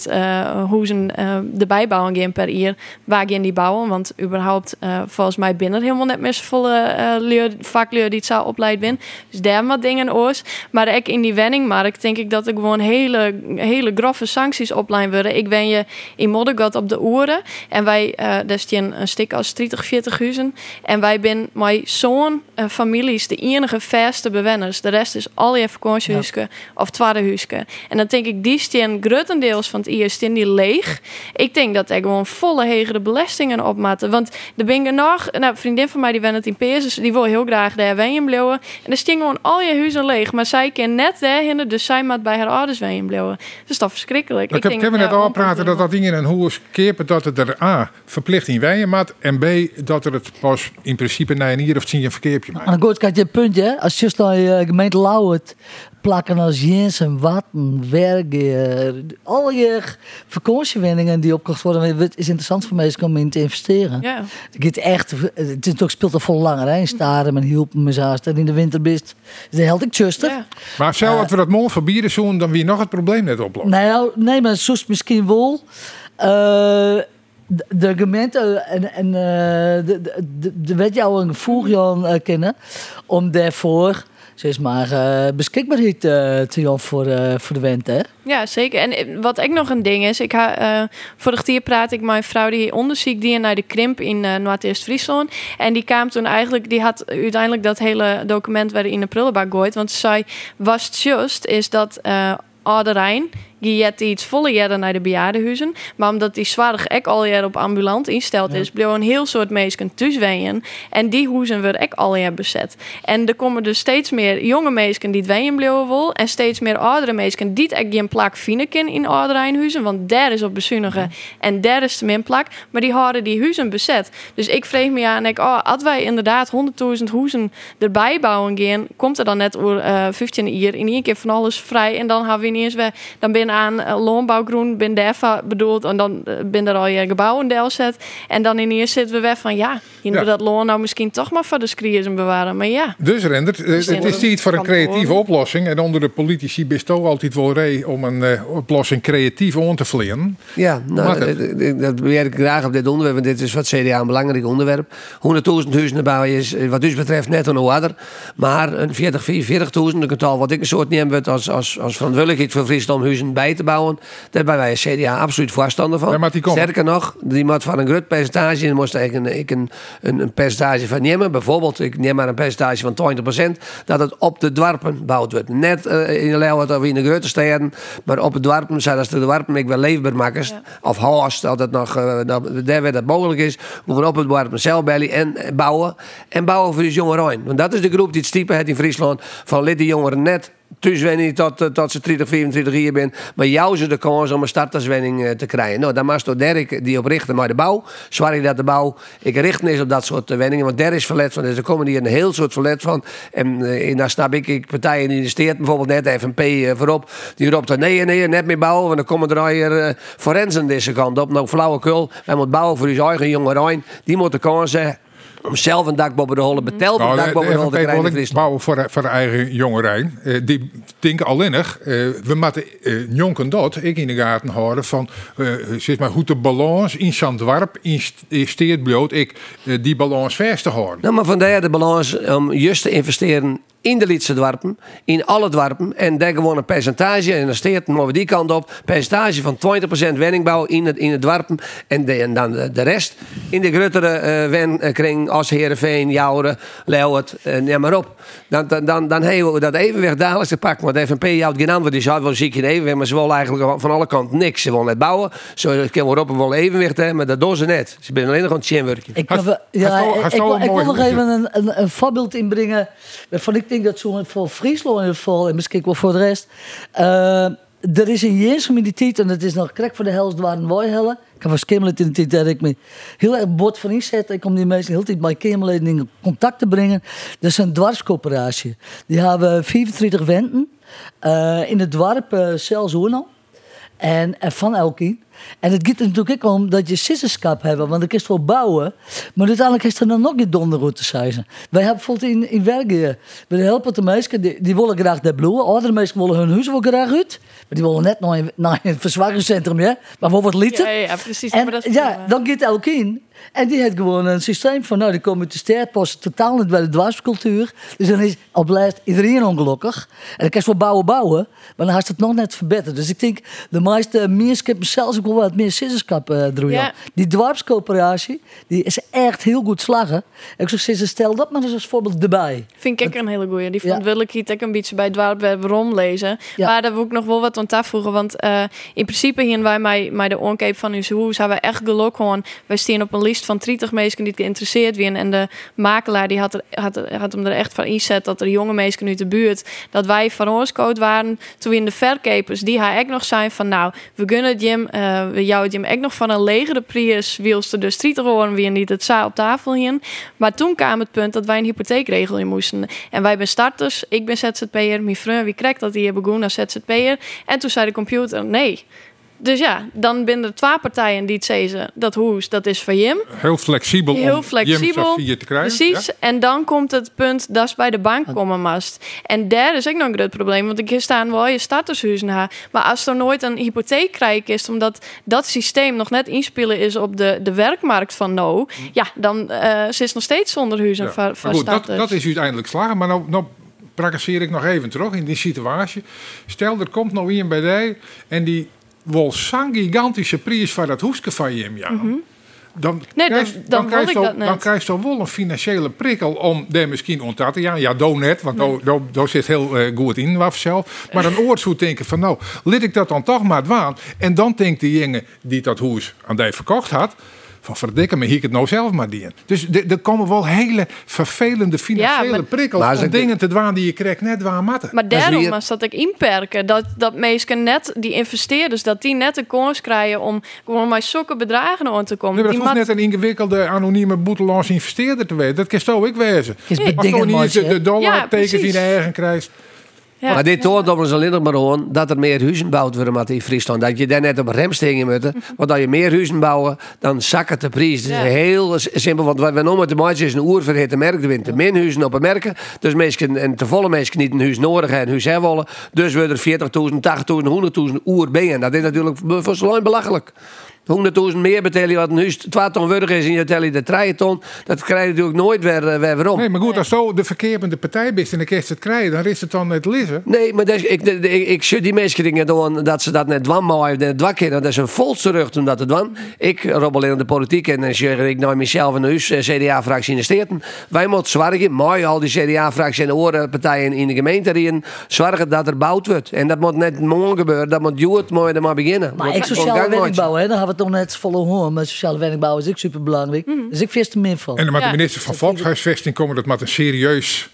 uh, hoezen uh, erbij bouwen per jaar, waar gaan die bouwen? Want überhaupt volgens mij binnen helemaal net meer volle uh, vakleur die zou opleid ben. Dus daar wat dingen oors. Maar ik in die wenningmarkt denk ik dat er gewoon hele, hele grove sancties opleid worden. Ik ben je in Moddergat op de oren. En wij, uh, daar is een, een stuk als 30, 40 huizen. En wij zijn mijn zoon uh, families de enige verste bewenners. De rest is al je vakantiehuisje ja. of tweede huisje. En dan denk ik, die staan grotendeels van het in die leeg. Ik denk dat er gewoon volle hegere belastingen opmaten. Want er ben nog, nou, vriendin van mij die wen het in Peers, die wil heel graag daar wijn blijven. En er staan gewoon al je huizen leeg. Maar zij kan net daarheen, dus zij moet bij haar ouders wijn blijven. Dat is toch verschrikkelijk. Maar ik, heb net al praten dat dat ding in een huis keert dat het er A, verplicht in wijn maakt. En B, dat er het pas in principe na een hier of tien een verkeerpje maakt. Maar goed, kijk je punt, hè. Als je naar je gemeente Lauwert plakken als Jens en Watten, Wergen, al je vakantiewinningen die opgekocht worden, het is interessant voor mensen om in te investeren. Ja. Het, echt, het is ook speelt er vol langer, hè, in Staren en hielp me zo, en in de winter best. Dus de held ik juster. Ja. Maar stel dat we dat morgen verbieden zoen, dan weer nog het probleem net oplossen. Nou, nee, maar zoals misschien wel. Uh, de, de gemeente en, en uh, de, de, de wet jou een voerjan uh, kennen om daarvoor zeg maar uh, beschikbaarheid uh, te doen voor, uh, voor de wend, hè? Ja, zeker. En wat ook nog een ding is, ik ha, vorig jaar praat ik met mijn vrouw die onderzoek die naar de krimp in uh, Noord-Eerst-Friesland. En die kwam toen eigenlijk, die had uiteindelijk dat hele document weer in de prullenbak gooid. Want zij was just, is dat Rijn gaat iets volle jaren naar de bejaardenhuizen. Maar omdat die zwaar ek al jaar op ambulant insteld is, bleef een heel soort mensen thuis En die huizen worden ek al jaar bezet. En er komen dus steeds meer jonge mensen die het bleven wil. En steeds meer oudere mensen die het geen plak vinden in oude Rijnhuizen. Want daar is op bezuinigen en daar is de min plak. Maar die houden die huizen bezet. Dus ik vreeg me aan, ik, oh, als wij inderdaad 100.000 huizen erbij bouwen gaan, komt er dan net over uh, 15 jaar in één keer van alles vrij. En dan hebben we ineens weer, dan binnen aan uh, landbouwgroen, daar bedoeld. En dan uh, ben er al je gebouwen deel zet. En dan in hier zitten we weer van ja, je ja. dat loon nou misschien toch maar voor de skriers bewaren. Maar ja. Dus Rendert, dus het is niet voor een creatieve oplossing. En onder de politici best ook altijd wel ree om een uh, oplossing creatief om te vliegen. Ja, nou, dat, dat beweer ik graag op dit onderwerp. Want dit is wat CDA een belangrijk onderwerp. 100.000 huizen bouwen is wat u betreft net een harder. Maar een 40, 44.000, een getal wat ik een soort neem als, als, als verantwoordelijkheid voor Friesland huizen bij te bouwen. Daar zijn wij als CDA absoluut voorstander van. Ja, Sterker nog, die moet van een groot percentage, en moest ik een, ik een, een, een, percentage van nemen. Bijvoorbeeld, ik neem maar een percentage van 20%, dat het op de dwarpen gebouwd wordt. Net uh, in de Leeuwen of in de grote steden, maar op het dwarpen, zodat de dwarpen ik wel leefbaar maken. Ja. Of haast, dat het nog, uh, daar waar dat mogelijk is, moeten we op het dwarpen zelf bellen en bouwen. En bouwen voor die jongeren. Want dat is de groep die het stiepen heeft in Friesland, van lid die jongeren net niet tot, tot ze 30, 24 jaar bent. Maar jou ze de kans om een starterswenning te krijgen. Nou, dan maakt Dirk die oprichten maar de bouw. Zwaar dat de bouw. Ik richt eens op dat soort wenningen. Want daar is verlet van. Dus er komen hier een heel soort verlet van. En, en dan snap ik, ik partijen investeert. Bijvoorbeeld net FNP voorop. Die roept er nee, nee, net meer bouwen. Want dan komen er hier uh, forensen deze kant op. Nou, flauwekul. Wij moeten bouwen voor uw eigen jonge Rijn. Die moeten kansen om zelf een dak boven de holle beteld nou, dak boven de holle te krijgen. bouwen voor, voor de eigen jongerijn. Uh, die denken alleenig, uh, we moeten uh, jonken dat, ik in de gaten houden van, zeg maar, hoe de balans in Zandwarp investeert bloot ik die balans vast te houden. Nou, maar vandaar de balans om juist te investeren in de Lietse dwarpen, in alle dwarpen. En daar gewoon een percentage, en dan steert we die kant op, percentage van 20% wenningbouw in het, in het dwarpen. En, de, en dan de, de, rest in de gruttere uh, wenkring als Heerenveen, Jouren, Leeuwert, uh, neem maar op. Dan, dan, dan, dan hebben we dat evenwicht dadelijk te pakken. Want de FNP houdt geen antwoord, die zou wel ziek in evenwicht, maar ze willen eigenlijk van alle kanten niks. Ze willen net bouwen, zo kunnen we op wel evenwicht hebben, maar dat doen ze net. Ze zijn alleen nog aan het chinwerken. Ik, ja, ik, ik, ik, wil nog even een, een, een voorbeeld inbrengen waarvan ik denk dat zo voor Friesland in ieder geval, en misschien wel voor de rest. Uh, er is een Jezus in die tijd, en het is nog krek voor de helft waren Wijhellen. Ik heb als Kimmelet in de tijd ik me heel erg bord van inzet. Ik kom die mensen heel tijd bij Kimmelet in contact te brengen. Dat is een dwarscoöperatie. Die hebben 34 wenten uh, in het dorp uh, zelfs. En, en van Elkien. En het gaat er natuurlijk ook om dat je sissenskap hebben, want ik is wel bouwen. Maar uiteindelijk is er dan nog niet donder te zijn. Wij hebben bijvoorbeeld in, in Wergen, we helpen de meisjes, die, die willen graag de bloemen. Andere meisjes willen hun huis wel graag uit. Maar die willen net naar een, naar een verzwaringscentrum, ja. Maar voor wat liter. Ja, ja, precies. En, maar dat ja, dan gaat Elkien. En die heeft gewoon een systeem van, nou, die komen uit de ster, passen totaal niet bij de dwarscultuur. Dus dan is al blijft iedereen ongelukkig. En dan kan je wel bouwen, bouwen, maar dan heeft het nog net verbeterd. Dus ik denk, de meeste mensen zelfs ook wel wat meer sisserskap uh, ja. Die dwarpscoöperatie, die is echt heel goed slagen. Ik zou zeggen, stel dat maar eens als voorbeeld erbij. Vind ik een hele goeie. Die vond wil ik hier een beetje bij Dwarp waarom lezen. Ja. Maar daar wil ik nog wel wat aan toevoegen. Want uh, in principe hier wij mij, mij de onkeep van uw hoe zijn we echt geluk gewoon. Wij staan op een lijst van 30 mensen die geïnteresseerd zijn. En de makelaar die had, er, had, had hem er echt van inzet dat er jonge mensen uit de buurt, dat wij van ons waren. Toen in de verkepers, die hij echt nog zijn van nou, we kunnen het Jim, uh, we jou het Jim echt nog van een legere prijs wilste de street horen wie niet het zaal op tafel hien. Maar toen kwam het punt dat wij een hypotheekregel in moesten. En wij ben starters, ik ben ZZP'er, mijn vriend wie krijgt dat hier begon als ZZP'er. En toen zei de computer nee. Dus ja, dan binnen twee partijen die het zeggen dat hoes, dat is van Jim. Heel flexibel Heel om flexibel. Jim te krijgen. Precies. En dan komt het punt dat is bij de bank komen mast. En daar is ook nog een groot probleem. Want ik staan wel je startershuis na. Maar als er nooit een hypotheek krijg is, omdat dat systeem nog net inspelen is op de, de werkmarkt van no, ja, dan uh, ze is nog steeds zonder huis en ja. goed, dat, dat is uiteindelijk slagen. Maar nou, nou praktiseer ik nog even terug in die situatie. Stel, er komt nou iemand bij die en die wel zo'n gigantische prijs voor dat hoeske van je ja. Mhm. Dan, nee, krijg, dan, dan, dan, krijg je, dan krijg je wel een financiële prikkel om daar misschien ontdek te Ja, ja, doe net, want nee. daar, zit heel uh, goed in zelf. Maar een oor zou denken van nou, liet ik dat dan toch maar dwaan. En dan denkt die jongen die dat hoes aan die verkocht had van verdikken me, hier ik het nou zelf maar dienen. Dus er komen wel hele vervelende financiële ja, maar, prikkels om dingen te dwaan die je krijgt net dwaan matten. Maar daarom was dat ik inperken. Dat, dat mensen net, die investeerders, dat die net de kans krijgen om gewoon maar zulke bedragen aan te komen. Nee, maar dat hoeft net een ingewikkelde anonieme boeteloos investeerder te weten. Dat kan zo ik wezen. Nee. Als je niet de, de dollar tekens in de eigen krijgt. Ja. Maar dit toont ons alleen maar dat er meer huizen gebouwd worden in Friesland. Dat je daar net op rem stingen moet. Want als je meer huizen bouwen, dan zakken de prijs. Is heel simpel, want we noemen het maar is een oer verhitte merk. Er winnen te min huizen op een merken. Dus mensen, en te volle mensen niet een huis nodig hebben, een huis hebben willen. Dus we er 40.000, 80.000, 100.000 oer binnen. Dat is natuurlijk voor zo'n belachelijk. 100.000 meer betalen wat een huis 2 ton waardig is en je telt de 3 ton. Dat krijg je natuurlijk nooit weer, uh, weer om. Nee, maar goed, als zo de verkeerde partij bent en dan kerst het krijgen, dan is het dan net lissen. Nee, maar dat, ik, ik, ik, ik die mensen dingen doen dat ze dat net dwan mogen dwan kennen. Dat is een volste rug om dat te doen. Ik robbel in de politiek en dan zeg ik naar mezelf en huis, CDA-fractie in de steden. Wij moeten zorgen, mooi al die CDA-fractie en de andere partijen in de gemeente erin, zorgen dat er gebouwd wordt. En dat moet net morgen gebeuren, dat moet juist mooi er maar beginnen. Maar ik sociale woningbouw, hè, we toch net volle hoor. Maar sociale woningbouw is ook super belangrijk. Mm. Dus ik vist er meer van. En dan de minister van Volkshuisvesting komen dat met een serieus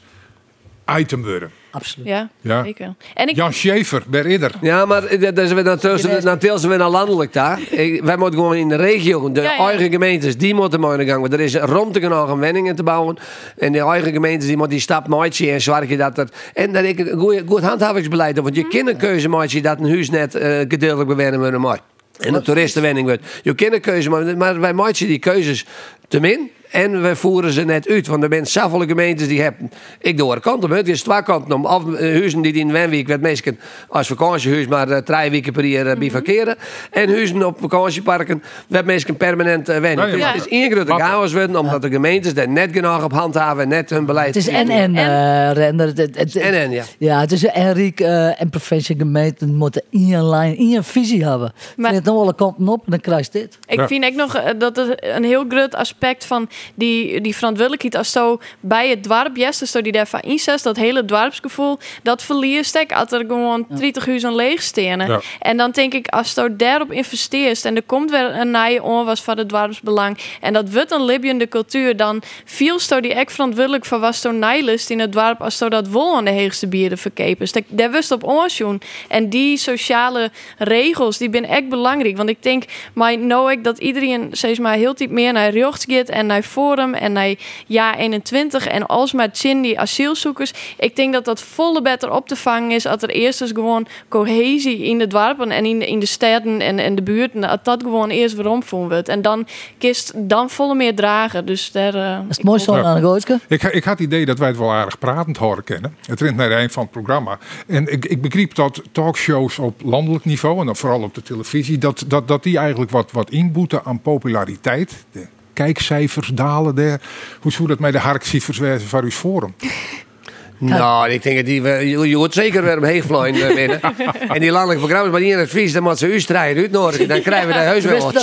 item worden. Absoluut. Ja, ja. zeker. En ik... Jan Schaefer, bij Ridder. Ja, maar dat is weer natuurlijk weer naar landelijk daar. Wij moeten gewoon in de regio, de ja, ja. eigen gemeentes, die moeten mooi gang. Er is rond te genoeg wenningen te bouwen. En de eigen gemeentes, die moeten die stap maken en zorgen dat er... En dat ik een goed, goed handhavingsbeleid Want je mm. kan een keuze maken dat een huis net uh, gedeeltelijk bewerken worden. Maar. En de toeristenwenning wordt. Je kunt een keuze, maar, maar wij maken die keuzes te min. En we voeren ze net uit. Want er zijn zoveel gemeentes die hebben... Ik doe er kanten Het is twee kanten om. Of eh, huizen die in Wenweek werd meestal als vakantiehuis... maar uh, drie weken per jaar uh, bivakeren. En huizen op vakantieparken werd meestal permanent uh, wenning. Ja, ja. Dus het is één grote chaos worden... omdat de gemeentes daar net genoeg op handhaven... en net hun beleid... Het is en-en, uh, Render. Het, het, en-en, ja. Ja, het is Enrique uh, en provincie gemeenten... moeten één lijn, één visie hebben. Maar, het nog wel een kanten op en dan krijg je dit. Ik vind ook nog dat het een heel groot aspect van die, die verantwoordelijkheid als zo bij het dorp jest, als zo die daarvan inzet, dat hele dorpsgevoel, dat verliest ik als er gewoon 30 uur zo'n leeg stenen. Ja. En dan denk ik, als je daarop investeert en er komt weer een nieuwe onwas van het dorpsbelang en dat wordt een libbende cultuur, dan viel sto die echt verantwoordelijk voor was zo nijlust in het dorp als zo dat wol aan de heegste bieren verkepen. Dus daar wist op oorzoen. En die sociale regels, die zijn echt belangrijk. Want ik denk, maar nou ik dat iedereen steeds maar heel diep meer naar rechts gaat en naar Forum en naar jaar 21 en alsmaar chin die asielzoekers. Ik denk dat dat volle beter op te vangen is als er eerst eens gewoon cohesie in de dorpen en in de, in de steden en, en de buurten, dat dat gewoon eerst weer omvoeren wordt. En dan kist dan volle meer dragen. Dus daar. eh, Dat is het mooiste aan de. Ik, ik had het idee dat wij het wel aardig pratend horen kennen. Het rent naar de eind van het programma. En ik, ik begreep dat talkshows op landelijk niveau, en dan vooral op de televisie, dat, dat, dat die eigenlijk wat, wat inboeten aan populariteit. De kijkcijfers dalen. Hoe zou dat met de harkcijfers wezen van uw forum? Nou, ik denk dat die, we- je, je hoort zeker weer omheen vlooien eh, binnen. en die landelijke programma's, maar niet in het vies, dan moet ze u strijden uitnodigen. Dan krijgen we daar heus wel wat Dat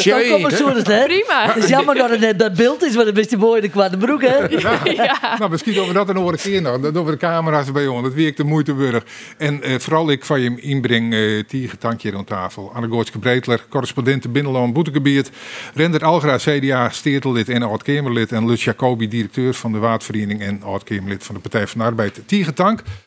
hè? Prima. Het is jammer dat het net dat beeld is, want is die mooi de kwade broek, hè? Nou, misschien doen we dat een andere keer nog. Dan doen we de camera's bij ons. Dat werkt de moeite waard. En eh, vooral ik van je inbreng uh, Tiergetankje aan tafel. Anne Goortske Breedler, correspondent Binnenland Boetegebied. Rendert Algra, CDA, steertelid en oud-Kamerlid. En Lutz Jacobi, directeur van de Waardvereniging en oud-Kamerlid van de Partij van de Arbeid. Tiergetank.